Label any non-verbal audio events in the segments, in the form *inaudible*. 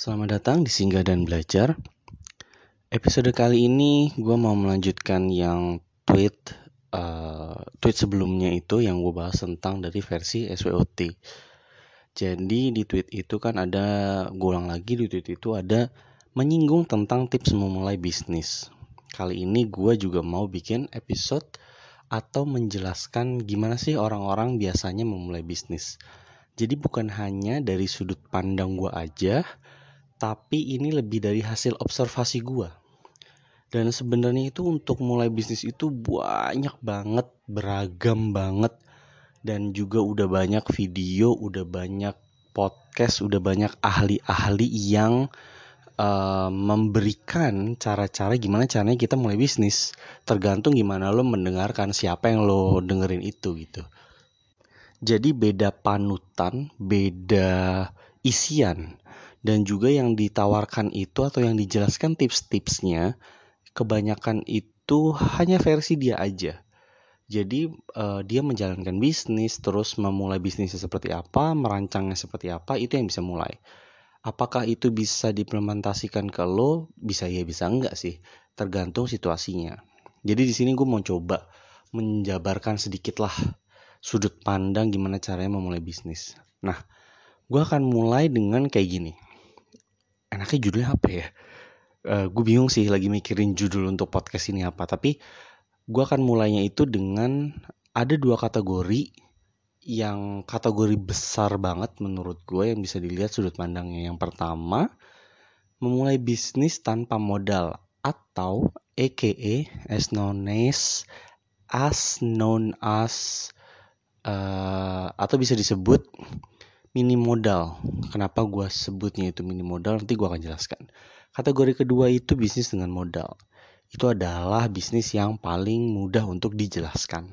Selamat datang di Singgah dan Belajar. Episode kali ini gue mau melanjutkan yang tweet uh, tweet sebelumnya itu yang gue bahas tentang dari versi SWOT. Jadi di tweet itu kan ada, gue ulang lagi di tweet itu ada menyinggung tentang tips memulai bisnis. Kali ini gue juga mau bikin episode atau menjelaskan gimana sih orang-orang biasanya memulai bisnis. Jadi bukan hanya dari sudut pandang gue aja, tapi ini lebih dari hasil observasi gue. Dan sebenarnya itu untuk mulai bisnis itu banyak banget, beragam banget. Dan juga udah banyak video, udah banyak podcast, udah banyak ahli-ahli yang uh, memberikan cara-cara gimana caranya kita mulai bisnis. Tergantung gimana lo mendengarkan, siapa yang lo dengerin itu gitu. Jadi beda panutan, beda isian. Dan juga yang ditawarkan itu atau yang dijelaskan tips-tipsnya kebanyakan itu hanya versi dia aja. Jadi uh, dia menjalankan bisnis, terus memulai bisnisnya seperti apa, merancangnya seperti apa, itu yang bisa mulai. Apakah itu bisa diimplementasikan ke lo? Bisa ya, bisa enggak sih. Tergantung situasinya. Jadi di sini gue mau coba menjabarkan sedikit lah sudut pandang gimana caranya memulai bisnis. Nah, gue akan mulai dengan kayak gini. Enaknya judulnya apa ya? uh, eh, gue bingung sih lagi mikirin judul untuk podcast ini apa tapi gue akan mulainya itu dengan ada dua kategori yang kategori besar banget menurut gue yang bisa dilihat sudut pandangnya yang pertama memulai bisnis tanpa modal atau aka as known as as known as uh, atau bisa disebut mini modal kenapa gue sebutnya itu mini modal nanti gue akan jelaskan Kategori kedua itu bisnis dengan modal. Itu adalah bisnis yang paling mudah untuk dijelaskan.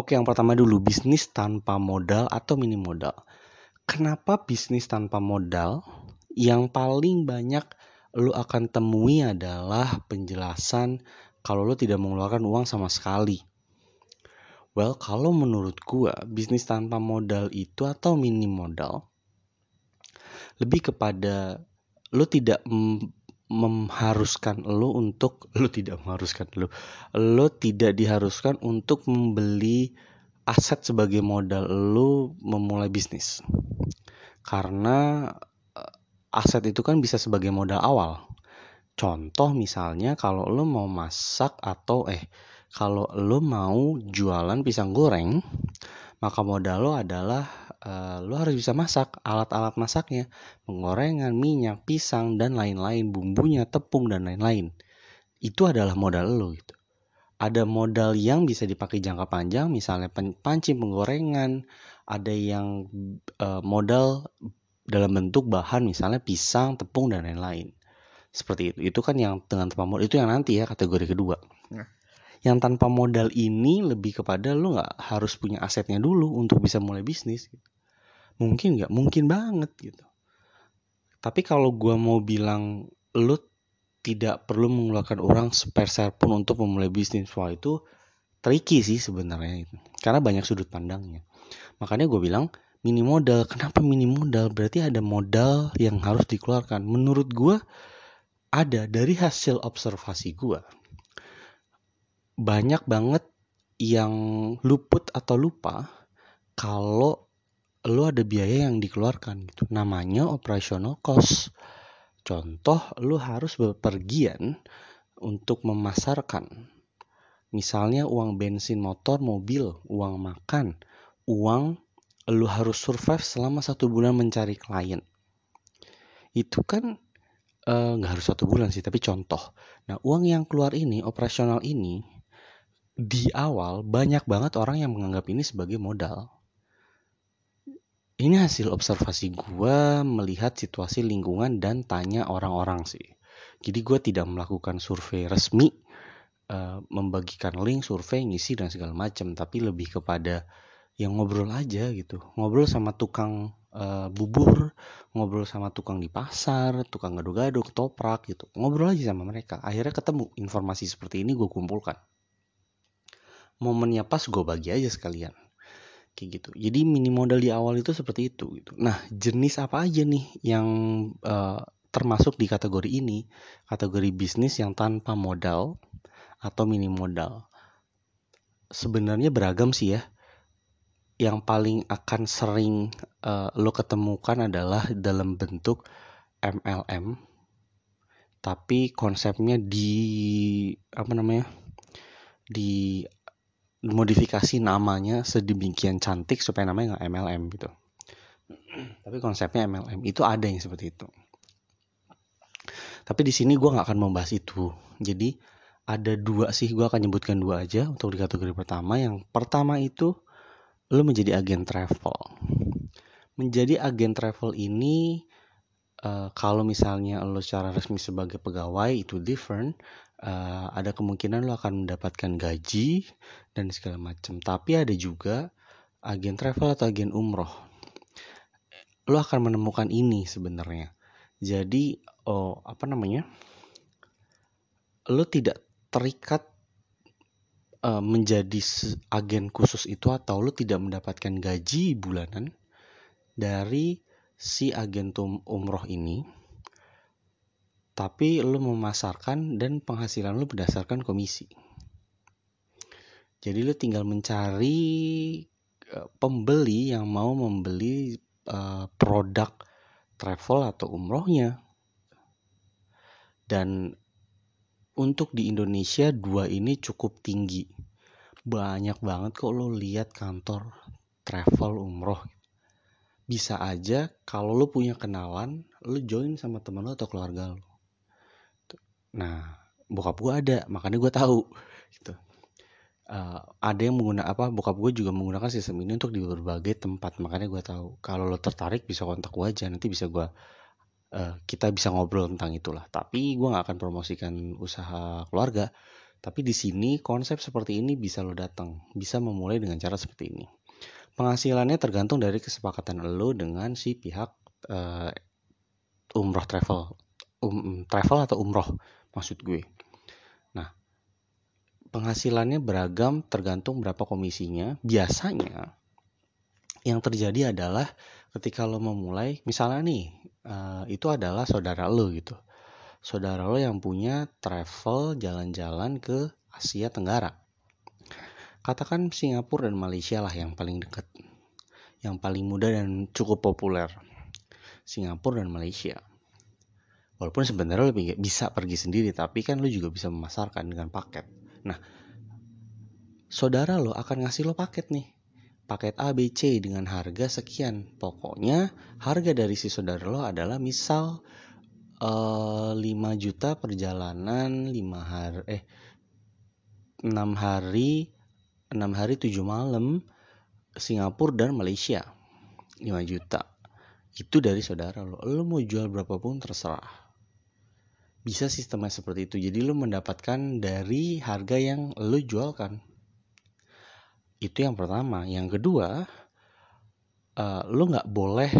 Oke, yang pertama dulu bisnis tanpa modal atau mini modal. Kenapa bisnis tanpa modal? Yang paling banyak lo akan temui adalah penjelasan kalau lo tidak mengeluarkan uang sama sekali. Well, kalau menurut gua, bisnis tanpa modal itu atau mini modal lebih kepada lu tidak mengharuskan lu untuk *laughs* lu tidak mengharuskan lu lu tidak diharuskan untuk membeli aset sebagai modal lu memulai bisnis. Karena eh, aset itu kan bisa sebagai modal awal. Contoh misalnya kalau lu mau masak atau eh kalau lu mau jualan pisang goreng maka modal lo adalah uh, lo harus bisa masak alat-alat masaknya. Penggorengan minyak pisang dan lain-lain. Bumbunya tepung dan lain-lain. Itu adalah modal lo gitu. Ada modal yang bisa dipakai jangka panjang misalnya pancing penggorengan. Ada yang uh, modal dalam bentuk bahan misalnya pisang tepung dan lain-lain. Seperti itu. Itu kan yang dengan tanpa modal itu yang nanti ya kategori kedua. Yang tanpa modal ini lebih kepada lo nggak harus punya asetnya dulu untuk bisa mulai bisnis gitu. Mungkin nggak? Mungkin banget gitu. Tapi kalau gue mau bilang lu tidak perlu mengeluarkan orang sepeser pun untuk memulai bisnis, wah itu tricky sih sebenarnya itu. Karena banyak sudut pandangnya. Makanya gue bilang mini modal. Kenapa mini modal? Berarti ada modal yang harus dikeluarkan. Menurut gue ada dari hasil observasi gue. Banyak banget yang luput atau lupa kalau lo ada biaya yang dikeluarkan gitu. Namanya operational cost. Contoh, lo harus berpergian untuk memasarkan. Misalnya uang bensin motor, mobil, uang makan, uang lo harus survive selama satu bulan mencari klien. Itu kan eh, nggak uh, harus satu bulan sih, tapi contoh. Nah, uang yang keluar ini, operasional ini, di awal banyak banget orang yang menganggap ini sebagai modal ini hasil observasi gue melihat situasi lingkungan dan tanya orang-orang sih. Jadi gue tidak melakukan survei resmi, uh, membagikan link, survei, ngisi dan segala macam, tapi lebih kepada yang ngobrol aja gitu. Ngobrol sama tukang uh, bubur, ngobrol sama tukang di pasar, tukang gado-gado, ketoprak gitu. Ngobrol aja sama mereka. Akhirnya ketemu informasi seperti ini gue kumpulkan. Momennya pas gue bagi aja sekalian. Kayak gitu. Jadi mini modal di awal itu seperti itu gitu. Nah jenis apa aja nih yang uh, termasuk di kategori ini? Kategori bisnis yang tanpa modal atau mini modal? Sebenarnya beragam sih ya. Yang paling akan sering uh, lo ketemukan adalah dalam bentuk MLM tapi konsepnya di apa namanya? Di modifikasi namanya sedemikian cantik supaya namanya nggak MLM gitu. Tapi konsepnya MLM itu ada yang seperti itu. Tapi di sini gue nggak akan membahas itu. Jadi ada dua sih gue akan nyebutkan dua aja untuk di kategori pertama. Yang pertama itu lo menjadi agen travel. Menjadi agen travel ini uh, kalau misalnya lo secara resmi sebagai pegawai itu different uh, ada kemungkinan lo akan mendapatkan gaji dan segala macam. Tapi ada juga agen travel atau agen umroh. Lo akan menemukan ini sebenarnya. Jadi, oh apa namanya? Lo tidak terikat uh, menjadi agen khusus itu atau lo tidak mendapatkan gaji bulanan dari si agen umroh ini tapi lu memasarkan dan penghasilan lu berdasarkan komisi. Jadi lu tinggal mencari uh, pembeli yang mau membeli uh, produk travel atau umrohnya. Dan untuk di Indonesia dua ini cukup tinggi. Banyak banget kok lo lihat kantor travel umroh. Bisa aja kalau lo punya kenalan, lo join sama teman lo atau keluarga lo Nah, bokap gue ada, makanya gue tahu gitu. Uh, ada yang menggunakan apa bokap gue juga menggunakan sistem ini untuk di berbagai tempat makanya gue tahu. Kalau lo tertarik bisa kontak gue aja nanti bisa gue uh, kita bisa ngobrol tentang itulah. Tapi gue nggak akan promosikan usaha keluarga tapi di sini konsep seperti ini bisa lo datang bisa memulai dengan cara seperti ini. Penghasilannya tergantung dari kesepakatan lo dengan si pihak uh, umroh travel um, travel atau umroh maksud gue. Nah, penghasilannya beragam tergantung berapa komisinya. Biasanya yang terjadi adalah ketika lo memulai, misalnya nih, uh, itu adalah saudara lo gitu. Saudara lo yang punya travel jalan-jalan ke Asia Tenggara. Katakan Singapura dan Malaysia lah yang paling dekat. Yang paling mudah dan cukup populer. Singapura dan Malaysia. Walaupun sebenarnya lebih bisa pergi sendiri, tapi kan lo juga bisa memasarkan dengan paket. Nah, saudara lo akan ngasih lo paket nih. Paket A, B, C dengan harga sekian. Pokoknya harga dari si saudara lo adalah misal uh, eh, 5 juta perjalanan 5 hari eh 6 hari 6 hari 7 malam Singapura dan Malaysia 5 juta itu dari saudara lo lo mau jual berapapun terserah bisa sistemnya seperti itu. Jadi lu mendapatkan dari harga yang lu jualkan itu yang pertama. Yang kedua uh, lu nggak boleh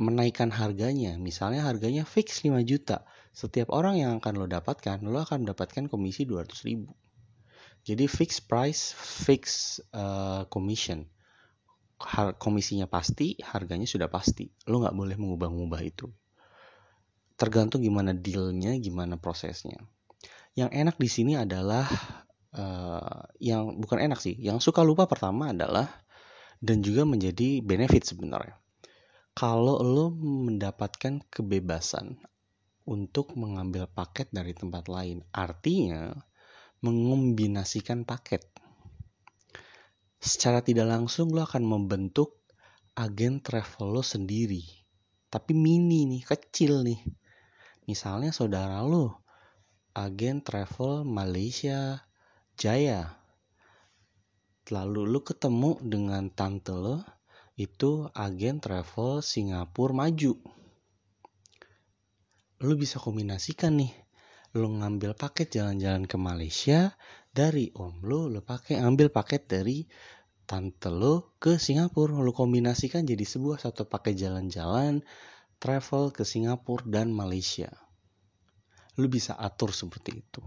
menaikkan harganya. Misalnya harganya fix 5 juta setiap orang yang akan lo dapatkan lo akan mendapatkan komisi 200 ribu. Jadi fix price fix uh, commission. Komisinya pasti harganya sudah pasti. Lo nggak boleh mengubah-ubah itu tergantung gimana dealnya, gimana prosesnya. Yang enak di sini adalah uh, yang bukan enak sih, yang suka lupa pertama adalah dan juga menjadi benefit sebenarnya. Kalau lo mendapatkan kebebasan untuk mengambil paket dari tempat lain, artinya mengombinasikan paket. Secara tidak langsung lo akan membentuk agen travel lo sendiri. Tapi mini nih, kecil nih Misalnya saudara lo, agen travel Malaysia Jaya. Lalu lu ketemu dengan tante lo, itu agen travel Singapura Maju. Lu bisa kombinasikan nih. Lu ngambil paket jalan-jalan ke Malaysia, dari om lu, lu pakai ambil paket dari tante lo ke Singapura. Lu kombinasikan jadi sebuah satu paket jalan-jalan travel ke Singapura dan Malaysia. Lu bisa atur seperti itu.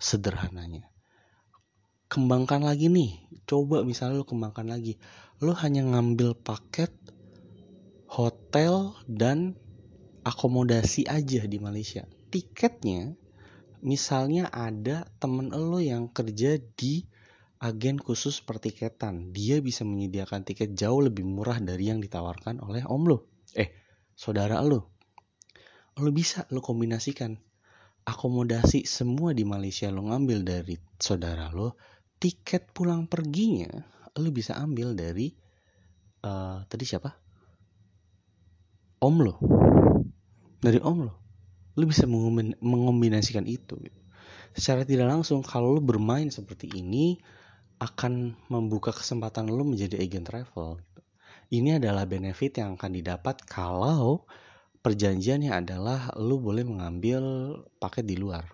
Sederhananya. kembangkan lagi nih coba misalnya lu kembangkan lagi lu hanya ngambil paket hotel dan akomodasi aja di Malaysia tiketnya misalnya ada temen lo yang kerja di agen khusus pertiketan dia bisa menyediakan tiket jauh lebih murah dari yang ditawarkan oleh om lo eh saudara lo lo bisa lo kombinasikan. Akomodasi semua di Malaysia lo ngambil dari saudara lo tiket pulang perginya lu bisa ambil dari uh, tadi siapa? Om lo dari om lo lu bisa mengombinasikan itu. Secara tidak langsung kalau lu bermain seperti ini akan membuka kesempatan lu menjadi agent travel ini adalah benefit yang akan didapat kalau perjanjiannya adalah lu boleh mengambil paket di luar.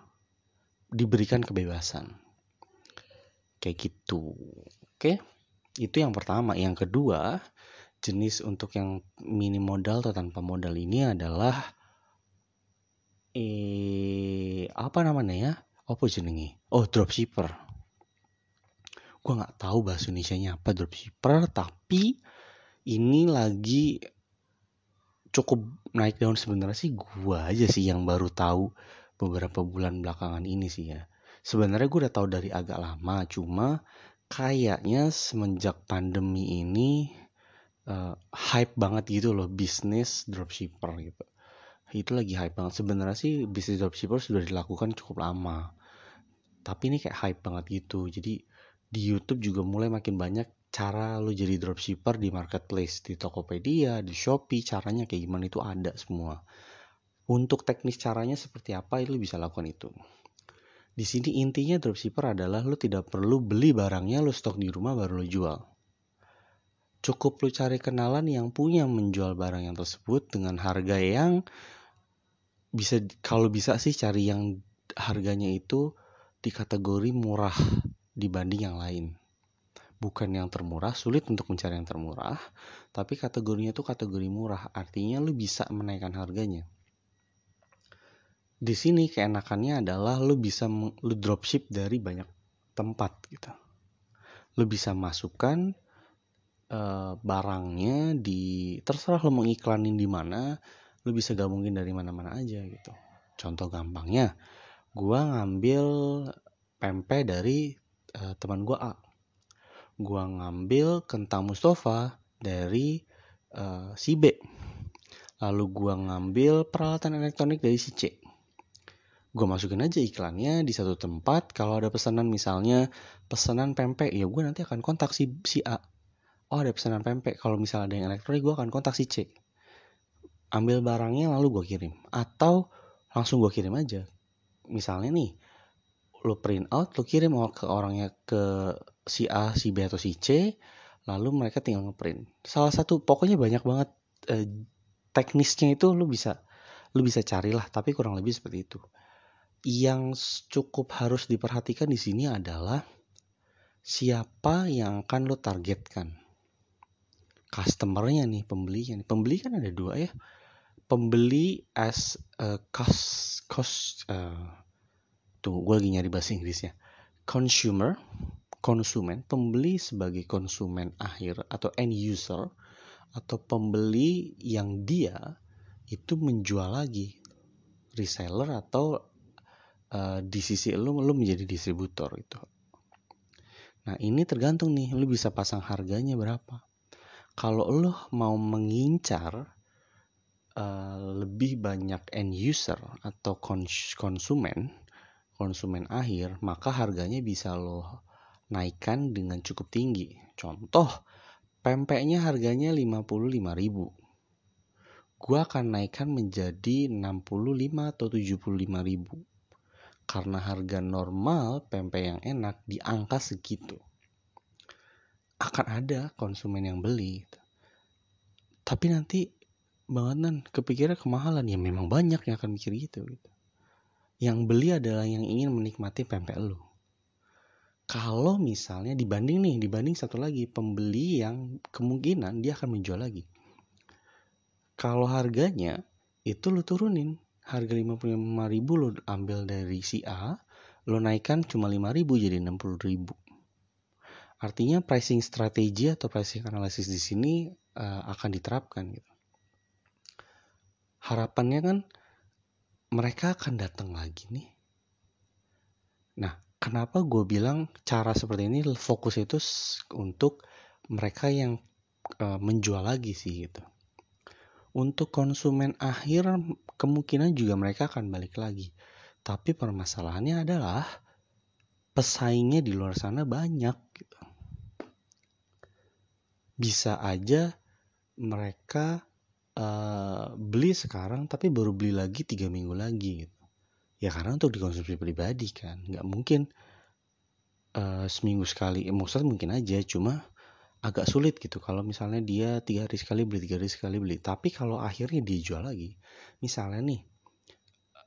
Diberikan kebebasan. Kayak gitu. Oke? Itu yang pertama. Yang kedua jenis untuk yang mini modal atau tanpa modal ini adalah eh apa namanya ya? Apa jenengi oh dropshipper. Gue nggak tahu bahasa Indonesia nya apa dropshipper tapi ini lagi cukup naik daun sebenarnya sih gue aja sih yang baru tahu beberapa bulan belakangan ini sih ya. Sebenarnya gue udah tahu dari agak lama cuma kayaknya semenjak pandemi ini uh, hype banget gitu loh bisnis dropshipper gitu. Itu lagi hype banget. Sebenarnya sih bisnis dropshipper sudah dilakukan cukup lama tapi ini kayak hype banget gitu. Jadi di YouTube juga mulai makin banyak cara lo jadi dropshipper di marketplace di Tokopedia di Shopee caranya kayak gimana itu ada semua untuk teknis caranya seperti apa lo bisa lakukan itu di sini intinya dropshipper adalah lo tidak perlu beli barangnya lo stok di rumah baru lo jual. Cukup lo cari kenalan yang punya menjual barang yang tersebut dengan harga yang bisa kalau bisa sih cari yang harganya itu di kategori murah dibanding yang lain. Bukan yang termurah, sulit untuk mencari yang termurah, tapi kategorinya itu kategori murah, artinya lo bisa menaikkan harganya di sini keenakannya adalah lu bisa lu dropship dari banyak tempat gitu. Lu bisa masukkan uh, barangnya di terserah lu mau iklanin di mana, lu bisa gabungin dari mana-mana aja gitu. Contoh gampangnya, gua ngambil pempek dari uh, teman gua A. Gua ngambil kentang Mustafa dari uh, si B. Lalu gua ngambil peralatan elektronik dari si C. Gue masukin aja iklannya di satu tempat. Kalau ada pesanan misalnya pesanan pempek ya gue nanti akan kontak si si A. Oh ada pesanan pempek. Kalau misalnya ada yang elektronik gue akan kontak si C. Ambil barangnya lalu gue kirim. Atau langsung gue kirim aja. Misalnya nih lo print out lo kirim ke orangnya ke si A si B atau si C lalu mereka tinggal ngeprint salah satu pokoknya banyak banget eh, teknisnya itu lo bisa lo bisa carilah tapi kurang lebih seperti itu yang cukup harus diperhatikan di sini adalah siapa yang akan lo targetkan. Customernya nih, pembelinya nih. Pembeli kan ada dua ya. Pembeli as a cost, cost uh, tuh gue lagi nyari bahasa Inggrisnya. Consumer, konsumen, pembeli sebagai konsumen akhir atau end user atau pembeli yang dia itu menjual lagi reseller atau uh, di sisi lu lu menjadi distributor itu. Nah ini tergantung nih lu bisa pasang harganya berapa. Kalau lu mau mengincar uh, lebih banyak end user atau kons konsumen konsumen akhir maka harganya bisa lo naikkan dengan cukup tinggi. Contoh pempeknya harganya 55.000 gua akan naikkan menjadi 65 atau 75 ribu. Karena harga normal pempek yang enak di angka segitu. Akan ada konsumen yang beli. Tapi nanti bangetan kepikiran kemahalan. Ya memang banyak yang akan mikir gitu gitu yang beli adalah yang ingin menikmati pempek lu. Kalau misalnya dibanding nih dibanding satu lagi pembeli yang kemungkinan dia akan menjual lagi. Kalau harganya itu lu turunin. Harga 55 ribu lo ambil dari si A lo naikkan cuma 5 ribu jadi 60 ribu. Artinya pricing strategi atau pricing analysis di sini uh, akan diterapkan gitu. Harapannya kan mereka akan datang lagi nih. Nah, kenapa gue bilang cara seperti ini fokus itu untuk mereka yang uh, menjual lagi sih gitu. Untuk konsumen akhir kemungkinan juga mereka akan balik lagi. Tapi permasalahannya adalah pesaingnya di luar sana banyak gitu. Bisa aja mereka uh, beli sekarang tapi baru beli lagi tiga minggu lagi gitu. Ya karena untuk dikonsumsi pribadi kan, nggak mungkin uh, seminggu sekali. Eh, maksudnya mungkin aja, cuma agak sulit gitu. Kalau misalnya dia tiga hari sekali beli tiga hari sekali beli. Tapi kalau akhirnya dia jual lagi misalnya nih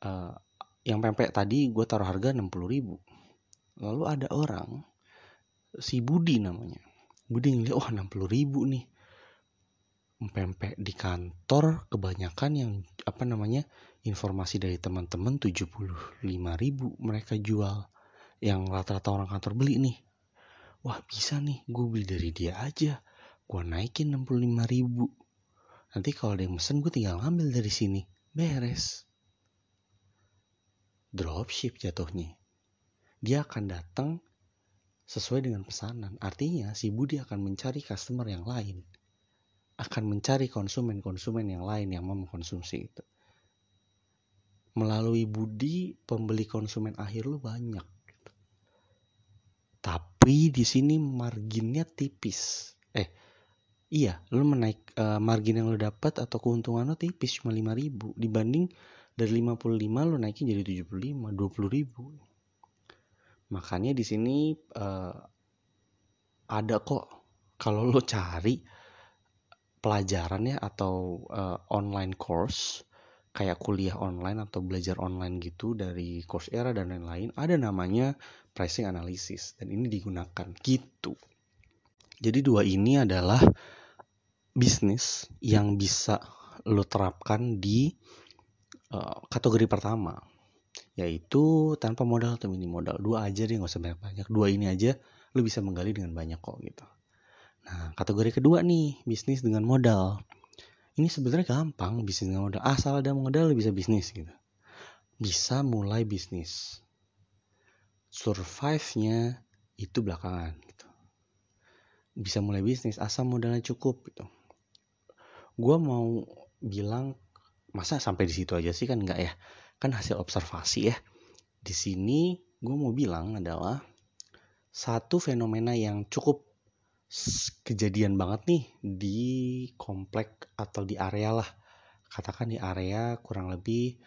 uh, yang pempek tadi gue taruh harga 60 ribu. Lalu ada orang si Budi namanya. Budi ngeliat oh 60 ribu nih pempek di kantor kebanyakan yang apa namanya informasi dari teman-teman 75 ribu mereka jual. Yang rata-rata orang kantor beli nih. Wah bisa nih gue beli dari dia aja. Gue naikin 65 ribu. Nanti kalau ada yang mesen gue tinggal ngambil dari sini. Beres. Dropship jatuhnya. Dia akan datang sesuai dengan pesanan. Artinya si Budi akan mencari customer yang lain akan mencari konsumen-konsumen yang lain yang mau mengkonsumsi itu melalui Budi pembeli konsumen akhir lu banyak tapi di sini marginnya tipis. Eh, iya, lu menaik uh, margin yang lu dapat atau keuntungan lu tipis cuma 5000 dibanding dari 55 lu naikin jadi 75, 20 ribu. Makanya di sini uh, ada kok kalau lu cari pelajarannya atau uh, online course kayak kuliah online atau belajar online gitu dari Coursera dan lain-lain ada namanya pricing analysis dan ini digunakan gitu. Jadi dua ini adalah bisnis yang bisa lo terapkan di uh, kategori pertama yaitu tanpa modal atau mini modal. Dua aja deh nggak usah banyak banyak dua ini aja lo bisa menggali dengan banyak kok gitu nah kategori kedua nih bisnis dengan modal. Ini sebenarnya gampang bisnis dengan modal. Asal ada modal bisa bisnis gitu. Bisa mulai bisnis. Survive-nya itu belakangan gitu. Bisa mulai bisnis asal modalnya cukup gitu. Gue mau bilang masa sampai di situ aja sih kan enggak ya? Kan hasil observasi ya. Di sini gue mau bilang adalah satu fenomena yang cukup kejadian banget nih di komplek atau di area lah. Katakan di area kurang lebih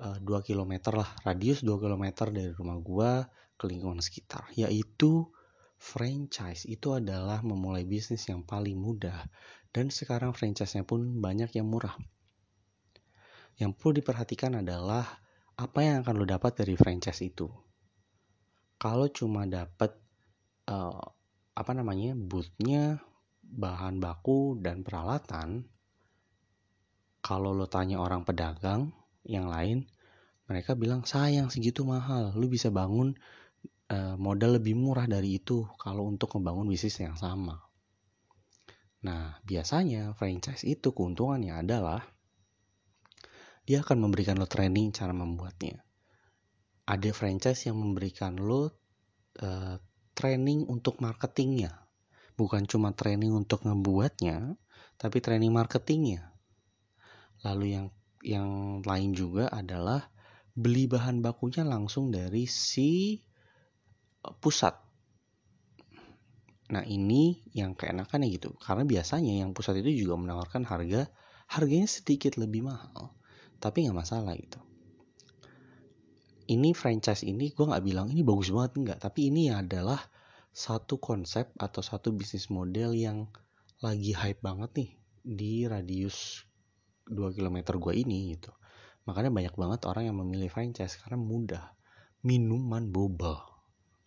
uh, 2 km lah radius 2 km dari rumah gua ke lingkungan sekitar yaitu franchise. Itu adalah memulai bisnis yang paling mudah dan sekarang franchise-nya pun banyak yang murah. Yang perlu diperhatikan adalah apa yang akan lo dapat dari franchise itu. Kalau cuma dapat uh, apa namanya bootnya bahan baku dan peralatan kalau lo tanya orang pedagang yang lain mereka bilang sayang segitu mahal. Lu bisa bangun uh, modal lebih murah dari itu kalau untuk membangun bisnis yang sama. Nah biasanya franchise itu keuntungannya adalah dia akan memberikan lo training cara membuatnya. Ada franchise yang memberikan lo uh, training untuk marketingnya. Bukan cuma training untuk ngebuatnya, tapi training marketingnya. Lalu yang yang lain juga adalah beli bahan bakunya langsung dari si e, pusat. Nah ini yang keenakan ya gitu, karena biasanya yang pusat itu juga menawarkan harga harganya sedikit lebih mahal, tapi nggak masalah gitu ini franchise ini gue nggak bilang ini bagus banget enggak tapi ini adalah satu konsep atau satu bisnis model yang lagi hype banget nih di radius 2 km gue ini gitu. Makanya banyak banget orang yang memilih franchise karena mudah. Minuman boba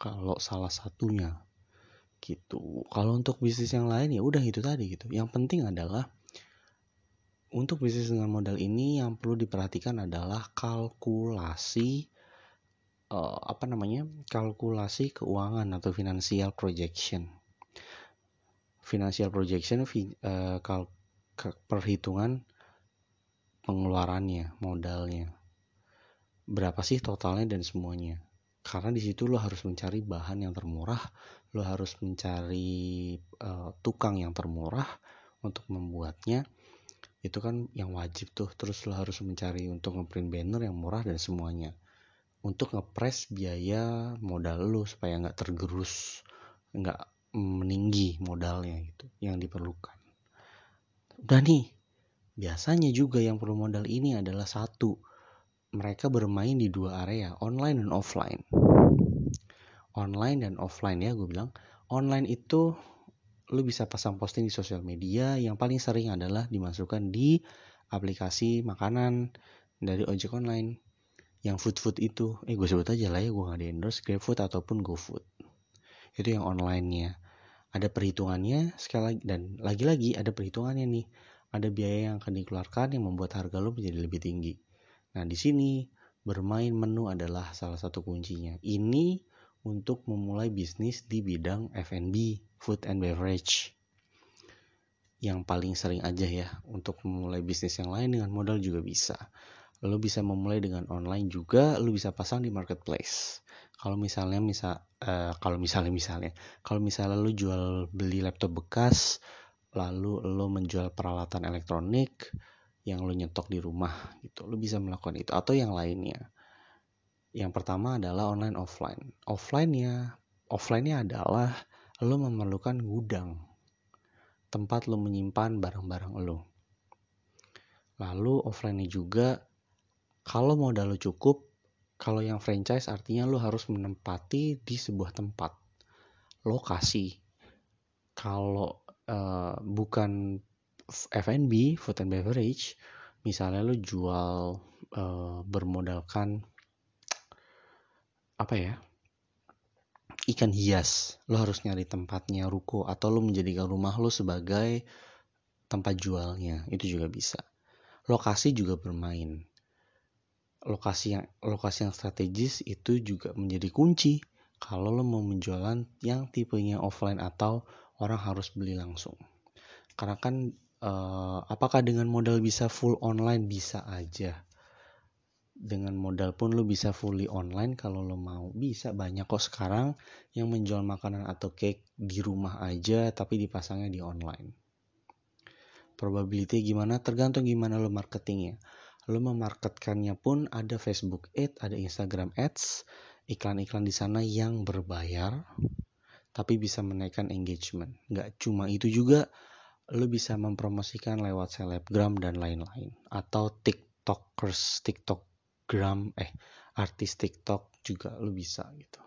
kalau salah satunya gitu. Kalau untuk bisnis yang lain ya udah itu tadi gitu. Yang penting adalah untuk bisnis dengan modal ini yang perlu diperhatikan adalah kalkulasi uh, apa namanya kalkulasi keuangan atau financial projection. financial projection uh, perhitungan pengeluarannya modalnya. Berapa sih totalnya dan semuanya? Karena di situ lo harus mencari bahan yang termurah lo harus mencari uh, tukang yang termurah untuk membuatnya. Itu kan yang wajib tuh. Terus lo harus mencari untuk ngeprint banner yang murah dan semuanya untuk ngepres biaya modal lo supaya nggak tergerus nggak meninggi modalnya itu yang diperlukan udah nih biasanya juga yang perlu modal ini adalah satu mereka bermain di dua area, online dan offline. Online dan offline ya, gue bilang. Online itu lu bisa pasang posting di sosial media yang paling sering adalah dimasukkan di aplikasi makanan dari ojek online yang food food itu eh gue sebut aja lah ya gue nggak di endorse GrabFood ataupun GoFood itu yang onlinenya ada perhitungannya sekali lagi dan lagi-lagi ada perhitungannya nih ada biaya yang akan dikeluarkan yang membuat harga lo menjadi lebih tinggi Nah, di sini bermain menu adalah salah satu kuncinya. Ini untuk memulai bisnis di bidang F&B, food and beverage. Yang paling sering aja ya, untuk memulai bisnis yang lain dengan modal juga bisa. Lo bisa memulai dengan online juga, lo bisa pasang di marketplace. Kalau misalnya misal uh, kalau misalnya misalnya kalau misalnya lo jual beli laptop bekas, lalu lo menjual peralatan elektronik, yang lo nyetok di rumah gitu lo bisa melakukan itu. Atau yang lainnya. Yang pertama adalah online offline. Offline-nya offline-nya adalah lo memerlukan gudang. Tempat lo menyimpan barang-barang lo lalu offline-nya juga kalau modal lo cukup kalau yang franchise artinya lo harus menempati di sebuah tempat lokasi kalau uh, bukan F&B, food and beverage, misalnya lu jual uh, bermodalkan apa ya? ikan hias, lo harus nyari tempatnya ruko atau lo menjadikan rumah lo sebagai tempat jualnya, itu juga bisa. Lokasi juga bermain. Lokasi yang lokasi yang strategis itu juga menjadi kunci kalau lo mau menjualan yang tipenya offline atau orang harus beli langsung. Karena kan uh, apakah dengan modal bisa full online? Bisa aja. Dengan modal pun lo bisa fully online kalau lo mau. Bisa banyak kok sekarang yang menjual makanan atau cake di rumah aja tapi dipasangnya di online. Probability gimana? Tergantung gimana lo marketingnya lo memarketkannya pun ada Facebook Ads ada Instagram Ads iklan-iklan di sana yang berbayar tapi bisa menaikkan engagement. Nggak cuma itu juga lu bisa mempromosikan lewat selebgram dan lain-lain atau tiktokers tiktokgram eh artis tiktok juga lu bisa gitu.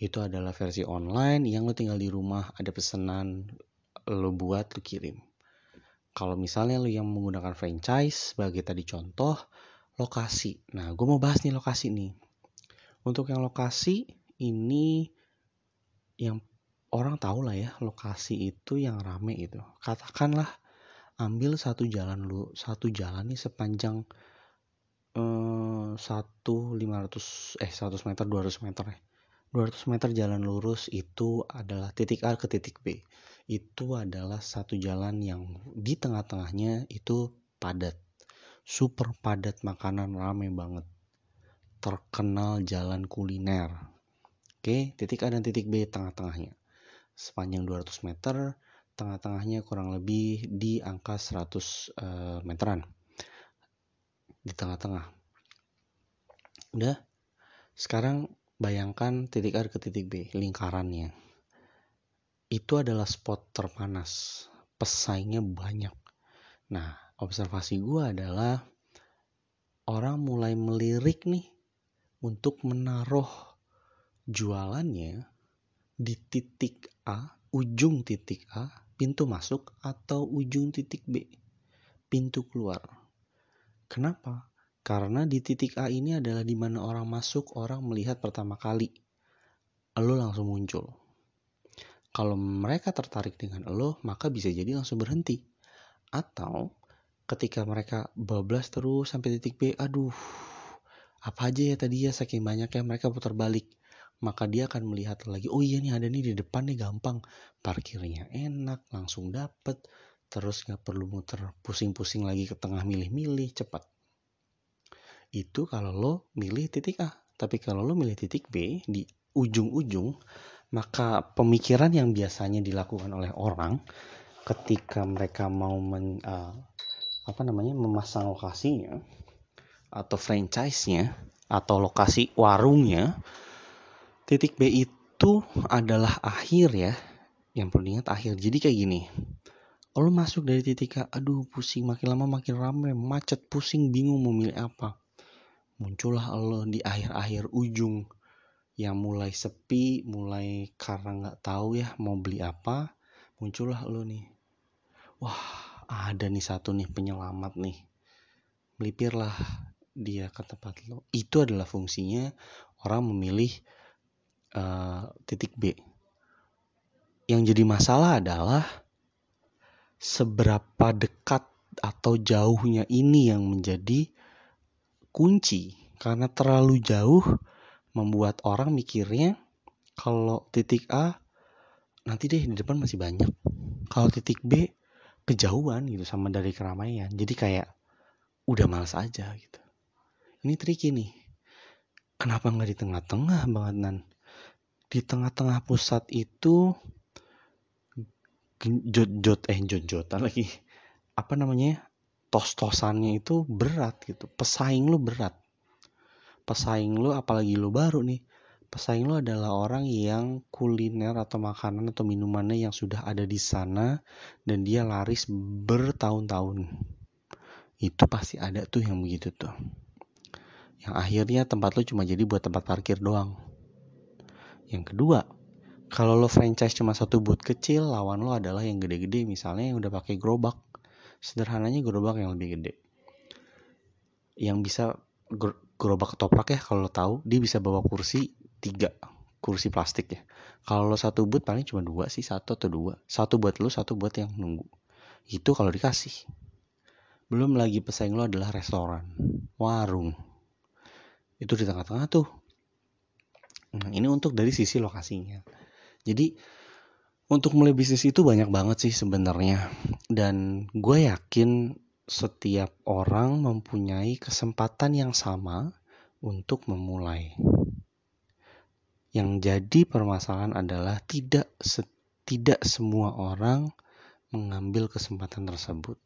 Itu adalah versi online yang lu tinggal di rumah ada pesanan lu buat lu kirim kalau misalnya lu yang menggunakan franchise sebagai tadi contoh lokasi. Nah gue mau bahas nih lokasi nih. Untuk yang lokasi ini yang orang tahu lah ya lokasi itu yang rame itu katakanlah ambil satu jalan lu satu jalan nih sepanjang eh, satu lima ratus eh seratus meter dua ratus meter ya. ratus meter jalan lurus itu adalah titik A ke titik B itu adalah satu jalan yang di tengah-tengahnya itu padat super padat makanan rame banget terkenal jalan kuliner oke titik A dan titik B tengah-tengahnya sepanjang 200 meter, tengah-tengahnya kurang lebih di angka 100 uh, eh, meteran. Di tengah-tengah. Udah. Sekarang bayangkan titik A ke titik B, lingkarannya. Itu adalah spot terpanas. Pesaingnya banyak. Nah, observasi gue adalah orang mulai melirik nih untuk menaruh jualannya di titik A, ujung titik A, pintu masuk atau ujung titik B, pintu keluar. Kenapa? Karena di titik A ini adalah di mana orang masuk, orang melihat pertama kali. Lo langsung muncul. Kalau mereka tertarik dengan lo, maka bisa jadi langsung berhenti. Atau ketika mereka bablas terus sampai titik B, aduh, apa aja ya tadi ya saking banyaknya mereka putar balik. Maka dia akan melihat lagi oh iya nih ada nih di depan nih gampang. Parkirnya enak langsung dapet. Terus nggak perlu muter pusing-pusing lagi ke tengah milih-milih cepat. Itu kalau lo milih titik A. Tapi kalau lo milih titik B di ujung-ujung maka pemikiran yang biasanya dilakukan oleh orang ketika mereka mau men, uh, apa namanya memasang lokasinya atau franchise-nya atau lokasi warungnya titik B itu adalah akhir ya. Yang perlu diingat akhir. Jadi kayak gini lo masuk dari titik A aduh pusing makin lama makin rame macet pusing bingung mau milih apa. Muncullah lo di akhir-akhir ujung yang mulai sepi mulai karena nggak tahu ya mau beli apa muncullah lo nih wah ada nih satu nih penyelamat nih melipirlah dia ke tempat lo itu adalah fungsinya orang memilih uh, titik B. Yang jadi masalah adalah seberapa dekat atau jauhnya ini yang menjadi kunci. Karena terlalu jauh membuat orang mikirnya kalau titik A nanti deh di depan masih banyak. Kalau titik B kejauhan gitu sama dari keramaian. Jadi kayak udah males aja gitu. Ini tricky nih. Kenapa nggak di tengah-tengah banget nan? di tengah-tengah pusat itu jod-jod eh jod-jodan lagi apa namanya tos-tosannya itu berat gitu pesaing lu berat pesaing lu apalagi lu baru nih. Pesaing lu adalah orang yang kuliner atau makanan atau minumannya yang sudah ada di sana dan dia laris bertahun-tahun. Itu pasti ada tuh yang begitu tuh. Yang akhirnya tempat lu cuma jadi buat tempat parkir doang. Yang kedua, kalau lo franchise cuma satu booth kecil, lawan lo adalah yang gede-gede, misalnya yang udah pakai gerobak. Sederhananya gerobak yang lebih gede. Yang bisa gerobak ketoprak ya kalau tahu, dia bisa bawa kursi tiga kursi plastik ya. Kalau lo satu booth paling cuma dua sih, satu atau dua. Satu buat lo, satu buat yang nunggu. Itu kalau dikasih. Belum lagi pesaing lo adalah restoran, warung. Itu di tengah-tengah tuh Nah, ini untuk dari sisi lokasinya. Jadi untuk mulai bisnis itu banyak banget sih sebenarnya. Dan gue yakin setiap orang mempunyai kesempatan yang sama untuk memulai. Yang jadi permasalahan adalah tidak tidak semua orang mengambil kesempatan tersebut.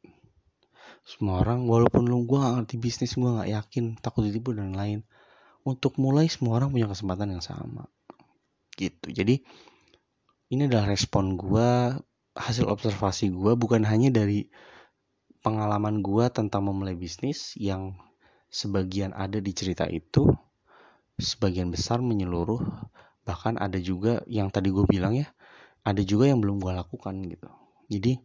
Semua orang walaupun lu gue gak ngerti bisnis gue gak yakin takut ditipu dan lain untuk mulai semua orang punya kesempatan yang sama gitu jadi ini adalah respon gue hasil observasi gue bukan hanya dari pengalaman gue tentang memulai bisnis yang sebagian ada di cerita itu sebagian besar menyeluruh bahkan ada juga yang tadi gue bilang ya ada juga yang belum gue lakukan gitu. Jadi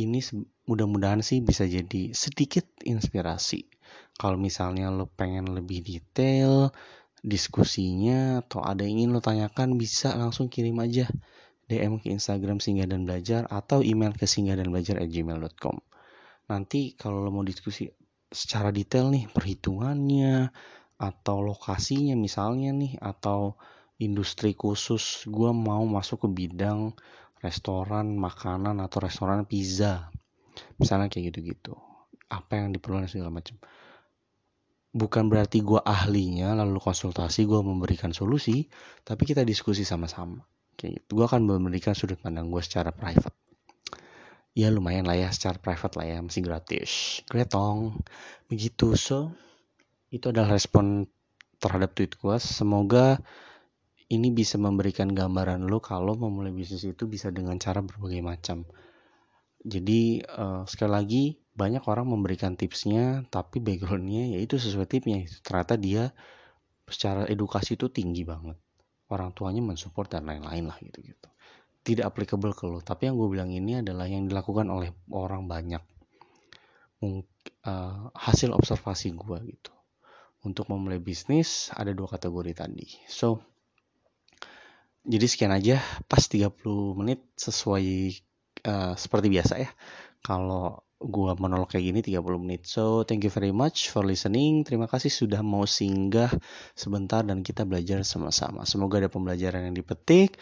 ini mudah-mudahan sih bisa jadi sedikit inspirasi. Kalau misalnya lo pengen lebih detail diskusinya atau ada yang ingin lo tanyakan bisa langsung kirim aja DM ke Instagram Singgah dan Belajar atau email ke singgah dan belajar gmail.com nanti kalau lo mau diskusi secara detail nih perhitungannya atau lokasinya misalnya nih atau industri khusus gue mau masuk ke bidang restoran makanan atau restoran pizza. Misalnya kayak gitu-gitu. Apa yang diperlukan segala macam. Bukan berarti gue ahlinya lalu konsultasi gue memberikan solusi tapi kita diskusi sama-sama. Kayak gitu. Gue akan memberikan sudut pandang gue secara private ya lumayan lah ya secara private lah ya masih gratis. Gretong begitu so itu adalah respon terhadap tweet gue semoga ini bisa memberikan gambaran lo kalau memulai bisnis itu bisa dengan cara berbagai macam. Jadi uh, sekali lagi banyak orang memberikan tipsnya tapi backgroundnya yaitu sesuai tipsnya. Ternyata dia secara edukasi itu tinggi banget. Orang tuanya mensupport dan lain-lain lah gitu gitu tidak applicable ke lo tapi yang gue bilang ini adalah yang dilakukan oleh orang banyak uh, hasil observasi gue gitu untuk memulai bisnis ada dua kategori tadi so jadi sekian aja pas 30 menit sesuai uh, seperti biasa ya kalau gua monolog kayak gini 30 menit. So, thank you very much for listening. Terima kasih sudah mau singgah sebentar dan kita belajar sama-sama. Semoga ada pembelajaran yang dipetik.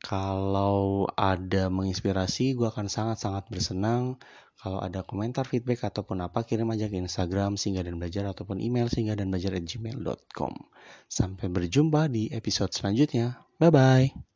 Kalau ada menginspirasi, gue akan sangat-sangat bersenang. Kalau ada komentar, feedback, ataupun apa, kirim aja ke Instagram Singgah dan Belajar ataupun email singgah dan belajar at gmail.com. Sampai berjumpa di episode selanjutnya. Bye-bye.